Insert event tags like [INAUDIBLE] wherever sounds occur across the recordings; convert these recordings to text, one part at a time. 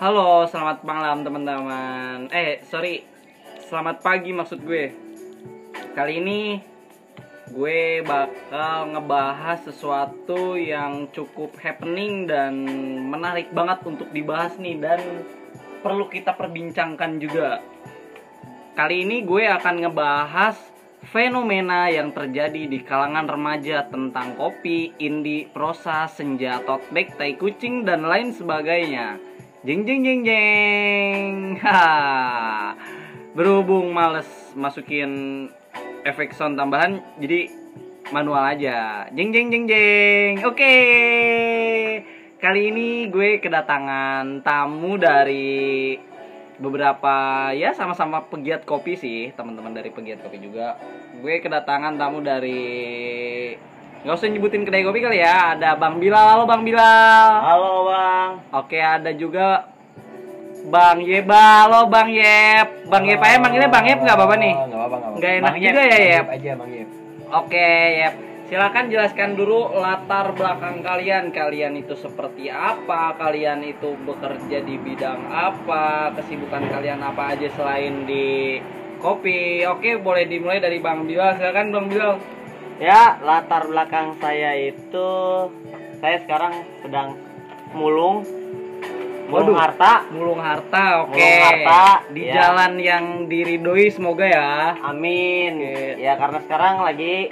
Halo, selamat malam teman-teman. Eh, sorry, selamat pagi maksud gue. Kali ini gue bakal ngebahas sesuatu yang cukup happening dan menarik banget untuk dibahas nih dan perlu kita perbincangkan juga. Kali ini gue akan ngebahas fenomena yang terjadi di kalangan remaja tentang kopi, indie, prosa, senja, tote bag, tai kucing, dan lain sebagainya. Jeng jeng jeng jeng. Ha. Berhubung males masukin efek sound tambahan, jadi manual aja. Jeng jeng jeng jeng. Oke. Kali ini gue kedatangan tamu dari beberapa ya sama-sama pegiat kopi sih, teman-teman dari pegiat kopi juga. Gue kedatangan tamu dari Gak usah nyebutin kedai kopi kali ya. Ada Bang Bilal. Halo Bang Bilal. Halo bang. Oke, ada juga Bang Yeba. Halo Bang Yep. Bang Yep aja manggilnya Bang Yep nggak apa-apa nih? Nggak apa-apa, nggak enak Bang juga Yep. ya Bang Yep. Yep aja, Bang Yep. Oke, Yep. Silakan jelaskan dulu latar belakang kalian. Kalian itu seperti apa? Kalian itu bekerja di bidang apa? Kesibukan kalian apa aja selain di kopi? Oke, boleh dimulai dari Bang Bilal. Silakan Bang Bilal. Ya latar belakang saya itu saya sekarang sedang mulung mulung Waduh. harta. Mulung harta, oke. Mulung harta, di ya. jalan yang diridoi semoga ya. Amin. Oke. Ya karena sekarang lagi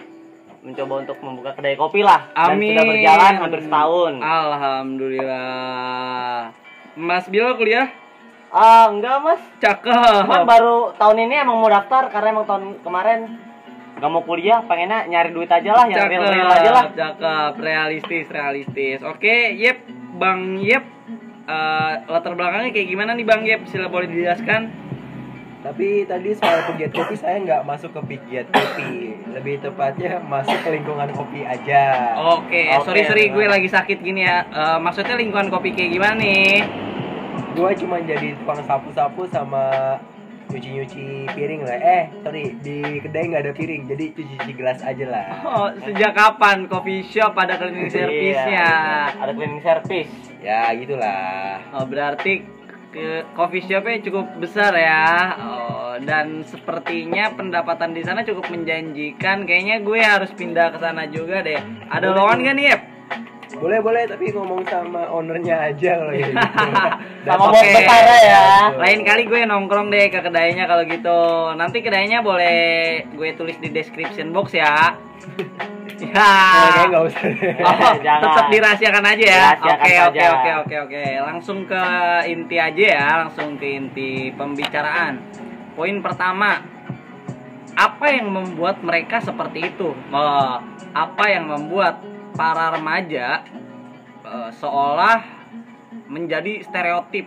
mencoba untuk membuka kedai kopi lah. Amin. Dan sudah berjalan hampir setahun. Alhamdulillah. Mas Bilal kuliah? Ah enggak mas. Cakep. Cuman baru tahun ini emang mau daftar karena emang tahun kemarin nggak mau kuliah, pengennya nyari duit aja lah, yang Cakep, real-real aja lah. cakep, realistis, realistis. Oke, Yep, Bang Yep, eh, latar belakangnya kayak gimana nih Bang Yep? Sila boleh dijelaskan? Tapi tadi soal pegiat kopi saya nggak masuk ke pegiat kopi, lebih tepatnya masuk ke lingkungan kopi aja. Oke, Oke, sorry sorry, gue lagi sakit gini ya. Eh, maksudnya lingkungan kopi kayak gimana nih? Gua cuma jadi tukang sapu-sapu sama nyuci-nyuci piring lah. Eh, sorry, di kedai nggak ada piring, jadi cuci-cuci gelas aja lah. Oh, sejak kapan coffee shop ada cleaning [LAUGHS] service-nya? Iya, ada cleaning service. Ya, gitulah. Oh, berarti ke coffee shopnya cukup besar ya. Oh, dan sepertinya pendapatan di sana cukup menjanjikan. Kayaknya gue harus pindah ke sana juga deh. Ada lowongan gak nih, Yep? Boleh, boleh, tapi ngomong sama ownernya aja kalau kayak gitu. Sama bos besar ya. Lain kali gue nongkrong deh ke kedainya kalau gitu. Nanti kedainya boleh gue tulis di description box ya. [LAUGHS] ya. Nggak usah. Oh, [LAUGHS] Jangan. tetap dirahasiakan aja ya. Oke, oke, oke, oke, oke. Langsung ke inti aja ya, langsung ke inti pembicaraan. Poin pertama, apa yang membuat mereka seperti itu? Oh, apa yang membuat para remaja eh, seolah menjadi stereotip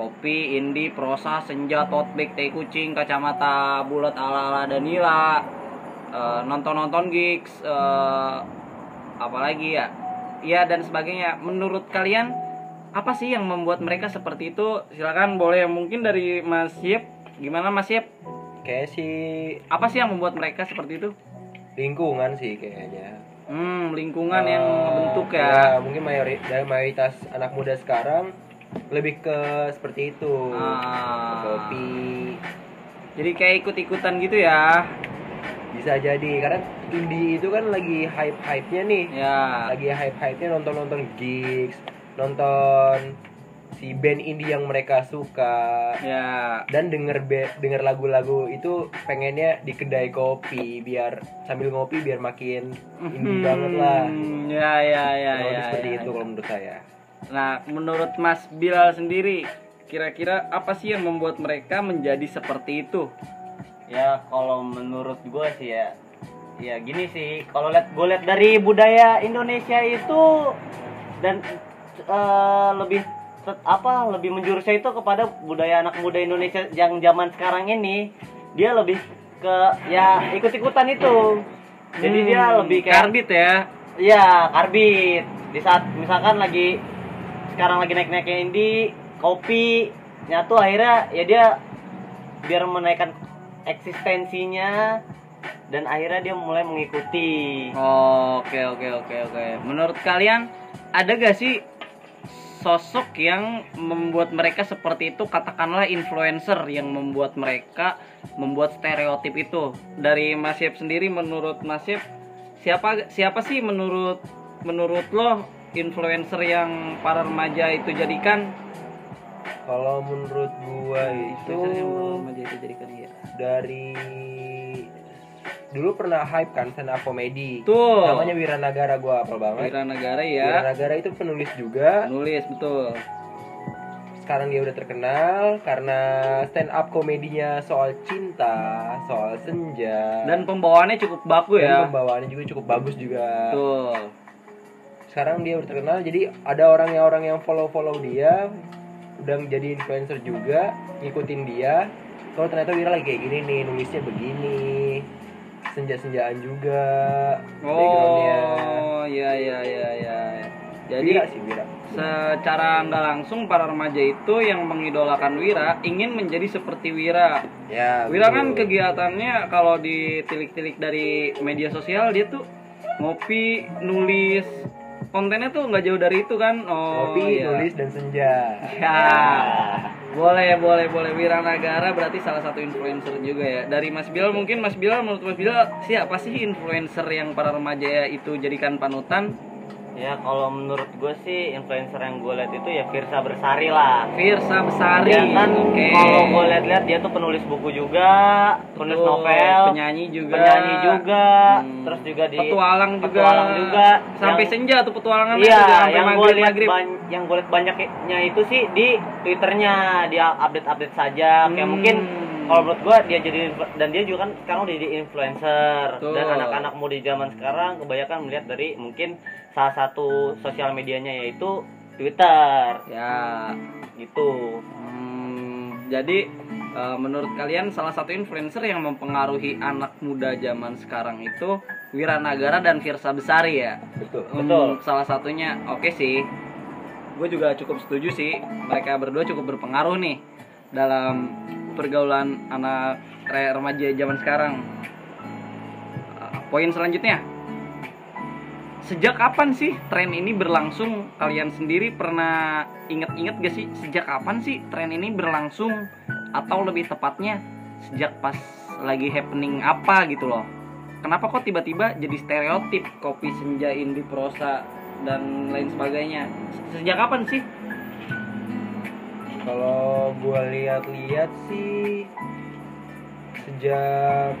kopi, indie, prosa, senja, tote bag, teh kucing, kacamata bulat ala-ala Danila, eh, nonton-nonton gigs, eh, apalagi ya, ya dan sebagainya. Menurut kalian apa sih yang membuat mereka seperti itu? Silakan boleh mungkin dari Mas Yep. Gimana Mas Yep? Kayak sih Apa sih yang membuat mereka seperti itu? lingkungan sih kayaknya. Hmm, lingkungan yang Eh, membentuk ya. mungkin mayori- dari mayoritas anak muda sekarang lebih ke seperti itu. Ah. Kopi Jadi kayak ikut-ikutan gitu ya. bisa jadi karena indie itu kan lagi hype-hype-nya nih. Ya. Lagi hype-hype-nya nonton-nonton gigs, nonton si band indie yang mereka suka Ya. dan denger be- denger lagu-lagu itu pengennya di kedai kopi biar sambil ngopi biar makin indie banget lah. Hmm, Ya ya ya ya. seperti ya, itu ya. kalau menurut saya. Nah, menurut Mas Bilal sendiri, kira-kira apa sih yang membuat mereka menjadi seperti itu? Ya kalau menurut gue sih ya Ya gini sih Kalau lihat gue lihat dari budaya Indonesia itu Dan eh, Lebih apa lebih menjurusnya itu kepada budaya anak muda Indonesia yang zaman sekarang ini dia lebih ke ya ikut-ikutan itu jadi dia Hmm, lebih kayak karbit ya. Iya, karbit. Di saat misalkan lagi sekarang lagi naik-naiknya indie, kopi, nyatu akhirnya ya dia biar menaikkan eksistensinya dan akhirnya dia mulai mengikuti. Oke oke oke oke. Menurut kalian ada gak sih sosok yang membuat mereka seperti itu katakanlah influencer yang membuat mereka membuat stereotip itu. Dari Mas Yep sendiri menurut Mas Yep siapa siapa sih menurut menurut lo influencer yang para remaja itu jadikan? Kalau menurut gua itu itu jadikan ya dari dulu pernah hype kan stand up comedy. Tuh. Namanya Wiranagara gua apal banget. Wira Negara ya Wiranagara itu penulis juga. nulis betul Sekarang dia udah terkenal karena stand up komedinya soal cinta, soal senja. dan pembawaannya cukup baku dan ya pembawaannya juga cukup bagus juga. betul Sekarang dia udah terkenal jadi ada orang yang orang yang follow-follow dia udah jadi influencer juga, ngikutin dia. Kalau ternyata Wira lagi kayak gini nih, nulisnya begini. Senja-senjaan juga backgroundnya. oh ya ya ya ya jadi Wira sih Wira. secara nggak langsung para remaja itu yang mengidolakan Wira ingin menjadi seperti Wira. Ya, Wira betul. kan kegiatannya kalau ditilik-tilik dari media sosial dia tuh ngopi, nulis, kontennya tuh nggak jauh dari itu kan. Oh, Kopi, iya. nulis dan senja. Ya. Boleh, boleh, boleh. Wira Nagara berarti salah satu influencer juga ya. Dari Mas Bilal mungkin Mas Bilal menurut Mas Bilal siapa sih influencer yang para remaja itu jadikan panutan? Ya kalau menurut gue sih influencer yang gue lihat itu ya Firsa Bersari lah. Firsa Besari. Ya kan Oke. kalau gue lihat-lihat dia tuh penulis buku juga, penulis Betul, novel, penyanyi juga. penyanyi juga, Hmm. terus juga di petualang juga. petualang juga. Sampai Yang- senja tuh petualangan Iya, yang gue lihat yang gue lihat banyaknya itu sih di twitternya dia update-update saja. Kayak Hmm. mungkin kalau menurut gue dia jadi dan dia juga kan sekarang udah jadi influencer Betul. dan anak-anak muda di zaman sekarang kebanyakan melihat dari mungkin salah satu sosial medianya yaitu Twitter Ya. gitu. Hmm, jadi eh, menurut kalian salah satu influencer yang mempengaruhi anak muda zaman sekarang itu Wiranagara dan Firsa Besari ya. Betul. Hmm, Betul. salah satunya oke sih. Gue juga cukup setuju sih. Mereka berdua cukup berpengaruh nih dalam pergaulan anak re- remaja zaman sekarang. Eh, Poin selanjutnya. Sejak kapan sih tren ini berlangsung? Kalian sendiri pernah inget-inget gak sih sejak kapan sih tren ini berlangsung? Atau lebih tepatnya sejak pas lagi happening apa gitu loh? Kenapa kok tiba-tiba jadi stereotip kopi senja indie prosa dan lain sebagainya? Sejak kapan sih? Kalau gua lihat-lihat sih sejak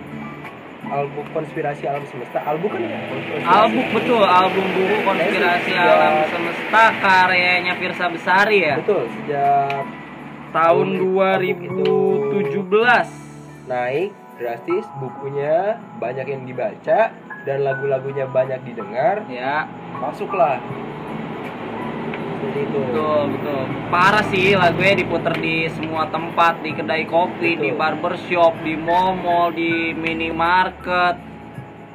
album konspirasi alam semesta, album kan ya? Album betul, album buku konspirasi Sejak- alam semesta karyanya Firsa Besari ya. Betul, sejak Tahun Album itu 2017. naik drastis bukunya banyak yang dibaca dan lagu-lagunya banyak didengar, Ya, masuklah. Seperti itu. betul, betul. Parah sih lagunya diputer di semua tempat, di kedai kopi, Betul. di barbershop, di mall-mall, di minimarket,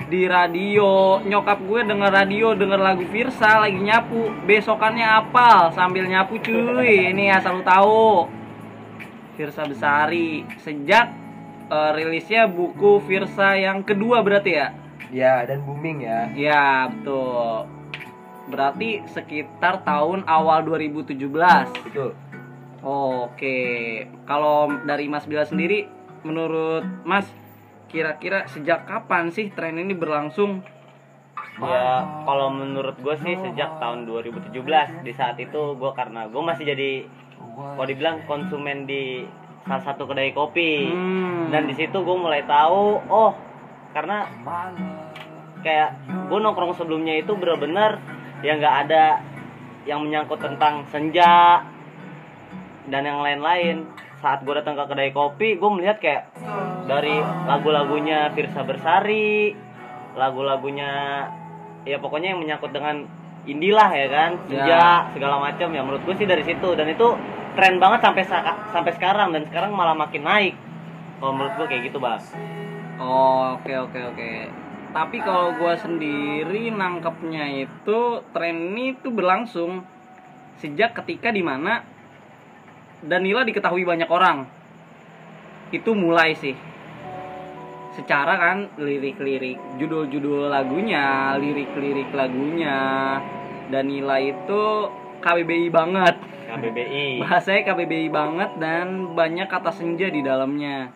di radio. Nyokap gue denger radio, denger lagu Firsa lagi nyapu. Besokannya apal sambil nyapu cuy. [LAUGHS] Ini asal lu tahu. Firsa Besari sejak eh, rilisnya buku Firsa yang kedua berarti ya? Ya, dan booming ya. Ya, betul. Berarti sekitar tahun awal 2017. Betul. Oke. Kalau dari Mas Bila sendiri menurut Mas kira-kira sejak kapan sih tren ini berlangsung? Ya kalau menurut gue sih sejak tahun 2017 di saat itu gue karena gue masih jadi kalau dibilang konsumen di salah satu kedai kopi Hmm. dan di situ gue mulai tahu oh karena kayak gue nongkrong sebelumnya itu bener-bener ya nggak ada yang menyangkut tentang senja dan yang lain-lain. Saat gue datang ke kedai kopi gue melihat kayak dari lagu-lagunya Firsa Bersari lagu-lagunya ya pokoknya yang menyangkut dengan indie lah ya kan? Senja Ya. segala macam. Ya menurut gue sih dari situ. Dan itu tren banget sampai sa- sampai sekarang. Dan sekarang malah makin naik. Kalau menurut gue kayak gitu bang. Oh, oke oke oke. Tapi kalau gua sendiri nangkepnya itu tren ini tuh berlangsung sejak ketika di mana Danila diketahui banyak orang. Itu mulai sih. Secara kan lirik-lirik, judul-judul lagunya, lirik-lirik lagunya Danila itu KBBI banget. KBBI. [LAUGHS] bahasanya KBBI banget dan banyak kata senja di dalamnya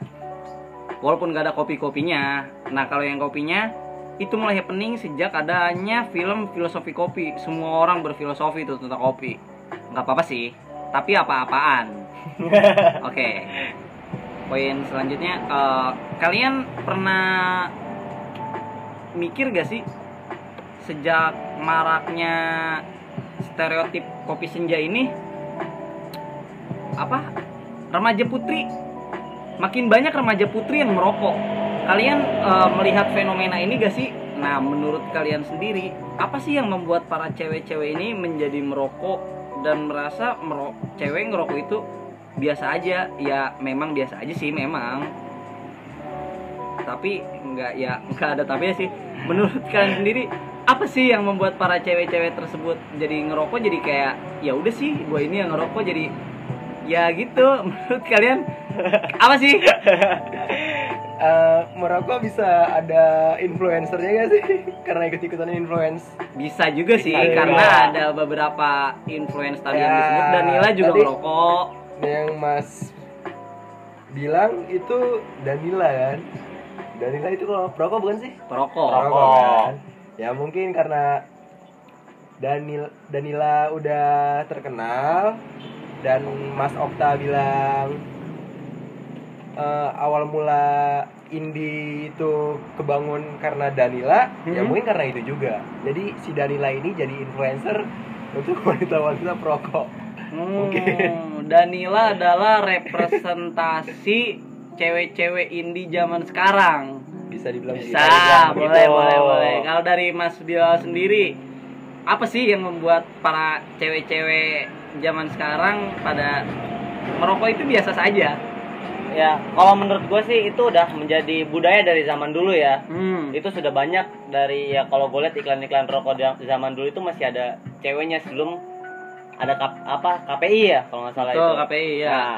walaupun gak ada kopi-kopinya nah kalau yang kopinya itu mulai happening sejak adanya film filosofi kopi. Semua orang berfilosofi itu tentang kopi. Nggak apa-apa sih tapi apa-apaan. [LAUGHS] Oke. Poin selanjutnya eh, kalian pernah mikir gak sih sejak maraknya stereotip kopi senja ini apa remaja putri? Makin banyak remaja putri yang merokok kalian eh, melihat fenomena ini gak sih? Nah menurut kalian sendiri apa sih yang membuat para cewek-cewek ini menjadi merokok dan merasa merok cewek ngerokok itu biasa aja? Ya memang biasa aja sih memang. Tapi nggak ya [LAUGHS] nggak ada tapi sih. Menurut kalian sendiri apa sih yang membuat para cewek-cewek tersebut jadi ngerokok? Jadi kayak ya udah sih gue ini yang ngerokok jadi ya gitu. [LAUGHS] Menurut kalian apa sih [LAUGHS] Eh, merokok bisa ada influencernya gak sih? [LAUGHS] Karena ikut-ikutan influence. bisa juga sih Bisa juga. karena ada beberapa influence tadi yang Ya, disebut Danila juga tadi- ngerokok Yang Mas bilang itu Danila kan? Danila itu kalau perokok bukan sih? perokok Perokok. kan? Ya mungkin karena Danil Danila udah terkenal dan Mas Okta bilang eh, awal mula indie itu kebangun karena Danila, ya Mhm. mungkin karena itu juga. Jadi si Danila ini jadi influencer untuk [LAUGHS] wanita-wanita perokok. Hmm, Mungkin. Danila adalah representasi cewek-cewek indie zaman sekarang Bisa dibilang bisa gitu. boleh gitu. boleh boleh kalau dari Mas Bilal sendiri apa sih yang membuat para cewek-cewek zaman sekarang pada merokok itu biasa saja Ya, kalau menurut gue sih itu udah menjadi budaya dari zaman dulu ya. hmm. Itu sudah banyak dari ya kalau gue lihat iklan-iklan rokok di zaman dulu itu masih ada ceweknya sebelum ada kap- apa KPI ya kalau nggak salah Betul, itu. KPI, ya. Nah,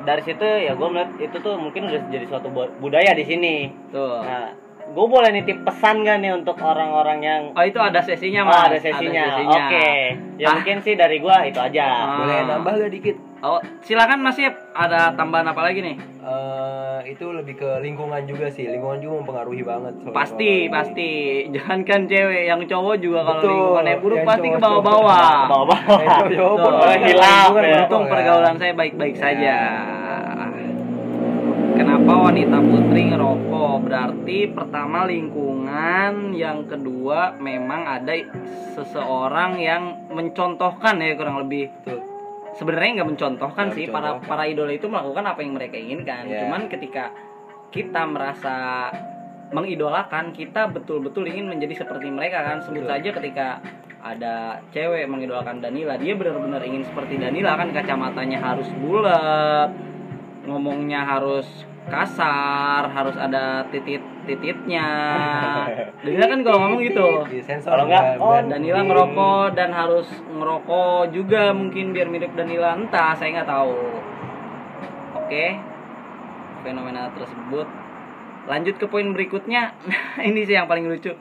dari situ ya gue melihat itu tuh mungkin udah jadi suatu bu- budaya di sini. tuh Nah, gue boleh nitip pesan gak nih untuk orang-orang yang oh itu ada sesinya Oh, mas ada sesinya. sesinya. Oke. Ya Ah. mungkin sih dari gua itu aja. Ah. Boleh nambah gak dikit? Oh silakan Mas Yip ada tambahan apa lagi nih Eh, itu lebih ke lingkungan juga sih. Lingkungan juga mempengaruhi banget. pasti rokok ini. pasti jangankan cewek yang cowok juga kalau Betul, lingkungannya buruk yang pasti ke bawah-bawah Hilaf, lingkungan ya. merokok, Untung pergaulan saya baik-baik Ya. saja. Kenapa wanita putri ngerokok? Berarti pertama lingkungan, yang kedua memang ada seseorang yang mencontohkan ya kurang lebih. Betul. Sebenarnya nggak mencontohkan Nggak sih para mencontohkan. para idola itu melakukan apa yang mereka inginkan. Ya. Cuman ketika kita merasa mengidolakan, kita betul-betul ingin menjadi seperti mereka kan. Sebut saja ketika ada cewek mengidolakan Danila, dia benar-benar ingin seperti Danila kan kacamatanya harus bulat, ngomongnya harus kasar, harus ada titit-tititnya. [LAUGHS] Danila kan kalau ngomong gitu. Sensor Kalau nggak, oh, nggak- Danila ngerokok dan harus ngerokok juga mungkin biar mirip Danila entah saya nggak tahu. Oke, fenomena tersebut. Lanjut ke poin berikutnya. [LAUGHS] Ini sih yang paling lucu.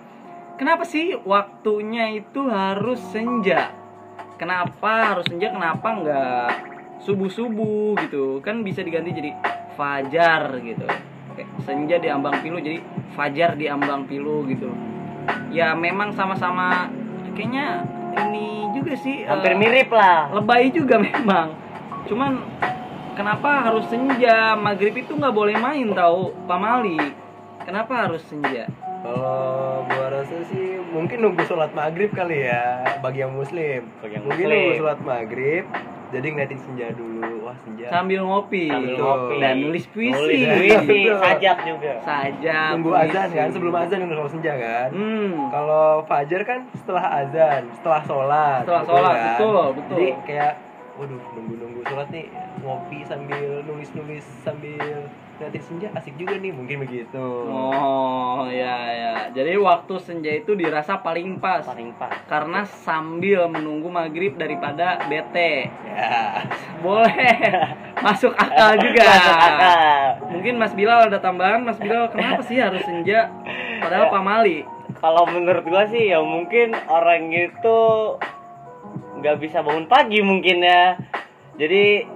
Kenapa sih waktunya itu harus senja? Kenapa harus senja? Kenapa nggak subuh subuh gitu? Kan bisa diganti jadi fajar gitu. Oke, senja di ambang pilu jadi fajar di ambang pilu gitu ya memang sama-sama kayaknya ini juga sih Hampir eh, mirip lah. lebay juga [LAUGHS] memang cuman kenapa harus senja maghrib itu nggak boleh main tahu pamali kenapa harus senja Kalau gua rasa sih mungkin nunggu sholat maghrib kali ya bagi yang muslim. Bagi yang mungkin muslim. nunggu sholat maghrib, jadi ngeliatin senja dulu. Wah senja. sambil ngopi Sambil Betul. ngopi. dan nulis puisi Nulis puisi, sajak juga. saja Nunggu puisi. azan kan, sebelum azan nunggu sholat senja kan. hmm Kalau fajar kan setelah azan, setelah sholat. Setelah betul sholat, kan? betul, betul. Jadi kayak, waduh nunggu-nunggu sholat nih, ngopi sambil nulis-nulis sambil ngeliatin senja asik juga nih, mungkin begitu. oh ya ya jadi waktu senja itu dirasa paling pas Paling pas. karena sambil menunggu maghrib daripada bete Ya. boleh [LAUGHS] masuk akal juga Masuk akal. mungkin Mas Bilal ada tambahan Mas Bilal kenapa sih harus senja padahal Ya. pamali Kalau menurut gua sih ya mungkin orang itu nggak bisa bangun pagi mungkin ya jadi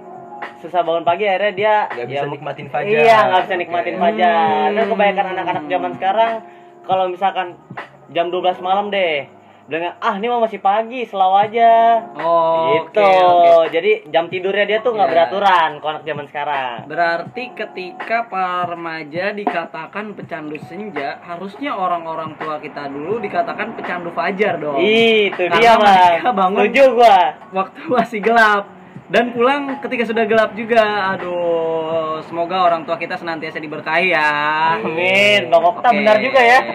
susah bangun pagi akhirnya dia Nggak bisa ya, nikmatin fajar. iya nggak bisa nikmatin fajar Hmm. kan kebanyakan anak-anak zaman sekarang kalau misalkan jam 12 malam deh dengan ah ini mah masih pagi selalu aja Oh, gitu oke, oke. jadi jam tidurnya dia tuh nggak Iya. beraturan kalau anak zaman sekarang Berarti ketika para remaja dikatakan pecandu senja, harusnya orang-orang tua kita dulu dikatakan pecandu fajar dong. itu Karena dia bang mereka bangun- setuju gua Waktu masih gelap dan pulang ketika sudah gelap juga. Aduh, semoga orang tua kita senantiasa diberkahi ya. amin bang Okta Oke. benar juga ya [LAUGHS]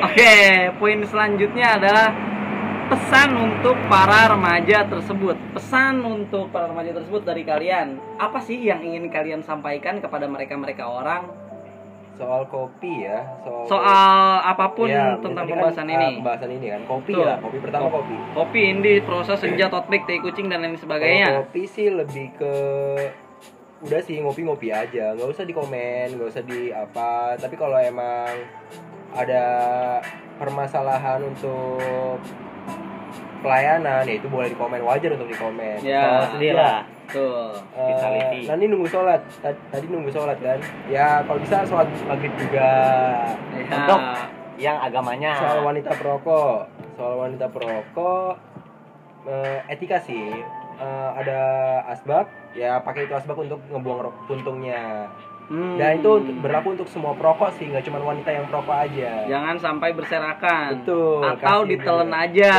Oke, poin selanjutnya adalah pesan untuk para remaja tersebut. Pesan untuk para remaja tersebut dari kalian. Apa sih yang ingin kalian sampaikan kepada mereka-mereka orang soal kopi ya soal soal apa pun Ya, tentang kan, pembahasan ah, ini? pembahasan ini kan. Kopi Betul. lah kopi pertama kopi. Kopi, indi, prosa, senja, tote bag, teh kucing dan lain sebagainya. kopi sih lebih ke udah sih ngopi-ngopi aja. Nggak usah di komen nggak usah di apa. Tapi kalau emang ada permasalahan untuk pelayanan ya itu boleh di komen wajar untuk di komen Ya, tidak, lah Tuh. eh, Vitality. nanti nunggu sholat? Tad- tadi nunggu sholat kan? Ya kalau bisa sholat maghrib juga. Ya. Untuk yang agamanya. Soal wanita perokok. Soal wanita perokok eh, etika sih. Eh, ada asbak. Ya pakai itu asbak untuk ngebuang puntungnya Hmm. dan itu untuk- berlaku untuk semua perokok sih nggak cuma wanita yang perokok aja Jangan sampai berserakan. Betul, Atau dulu. aja.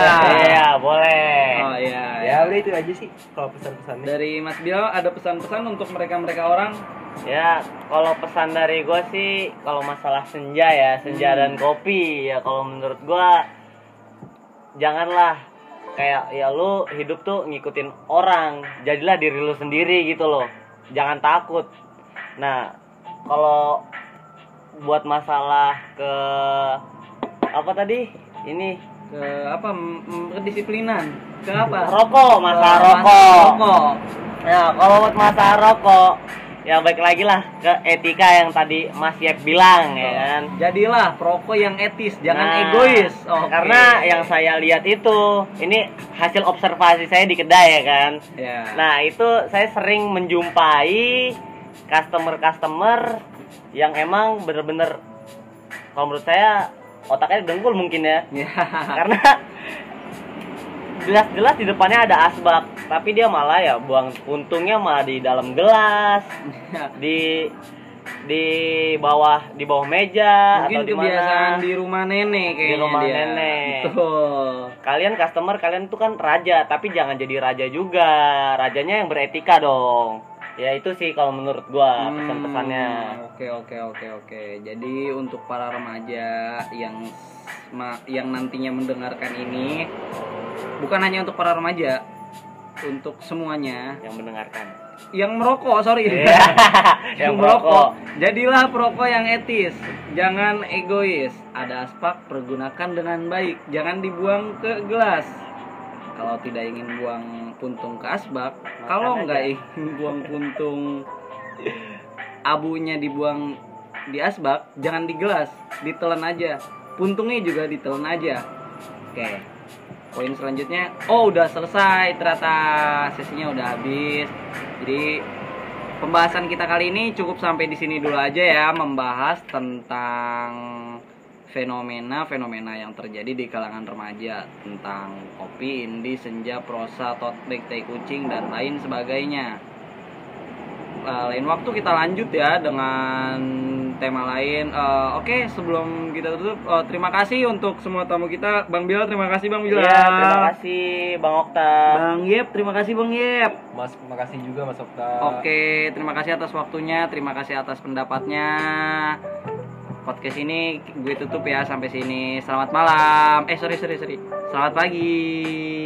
iya boleh Oh iya. ya udah itu aja sih kalau pesan-pesannya Dari Mas Bilal ada pesan-pesan untuk mereka-mereka orang? Ya, kalau pesan dari gue sih, kalau masalah senja ya, senja Hmm. dan kopi ya, kalau menurut gua janganlah kayak ya lu hidup tuh ngikutin orang, jadilah diri lu sendiri gitu loh, jangan takut. Nah, kalau buat masalah ke apa tadi? Ini Ke apa? Kedisiplinan. Ke apa? rokok, masalah Ke rokok. rokok. Nah, kalau buat masalah rokok, ya baik lagi lah ke etika yang tadi Mas Yep bilang ya kan. Jadilah perokok yang etis, jangan Nah, egois. Oke. Karena yang saya lihat itu, ini hasil observasi saya di kedai ya kan. ya. Nah, itu saya sering menjumpai customer-customer yang emang bener-bener kalau menurut saya otaknya dengkul mungkin ya. Ya. [LAUGHS] Karena jelas-jelas di depannya ada asbak, tapi dia malah ya buang puntungnya malah di dalam gelas, di di bawah di bawah meja Mungkin atau di kebiasaan di rumah nenek kayaknya rumah dia. nenek. Betul. Kalian customer kalian tuh kan raja, tapi jangan jadi raja juga. Rajanya yang beretika dong. Ya itu sih kalau menurut gua Hmm, pesan-pesannya. Oke oke oke oke. Jadi untuk para remaja yang yang nantinya mendengarkan ini bukan hanya untuk para remaja, untuk semuanya. Yang mendengarkan. yang merokok sorry. Iya, [LAUGHS] [LAUGHS] yang yang merokok. Jadilah perokok yang etis. Jangan egois. Ada aspak pergunakan dengan baik. Jangan dibuang ke gelas. Kalau tidak ingin buang puntung ke asbak kalau nggak ingin buang puntung abunya dibuang di asbak jangan di gelas ditelan aja. Puntungnya juga ditelan aja. Oke poin selanjutnya. Oh udah selesai ternyata sesinya udah habis. Jadi pembahasan kita kali ini cukup sampai di sini dulu aja ya membahas tentang fenomena-fenomena yang terjadi di kalangan remaja tentang kopi, indi, senja, prosa, tote bag, tai kucing dan lain sebagainya. Eh, lain waktu kita lanjut ya dengan tema lain. Eh, Oke, sebelum kita tutup, eh, terima kasih untuk semua tamu kita, Bang Bilal. Terima kasih Bang Bilal. Iya, terima kasih Bang Okta. Bang Yep, terima kasih Bang Yep. mas makasih juga mas Okta Oke, terima kasih atas waktunya, terima kasih atas pendapatnya. Podcast ini gue tutup ya sampai sini. Selamat malam. Eh sorry sorry sorry. Selamat pagi.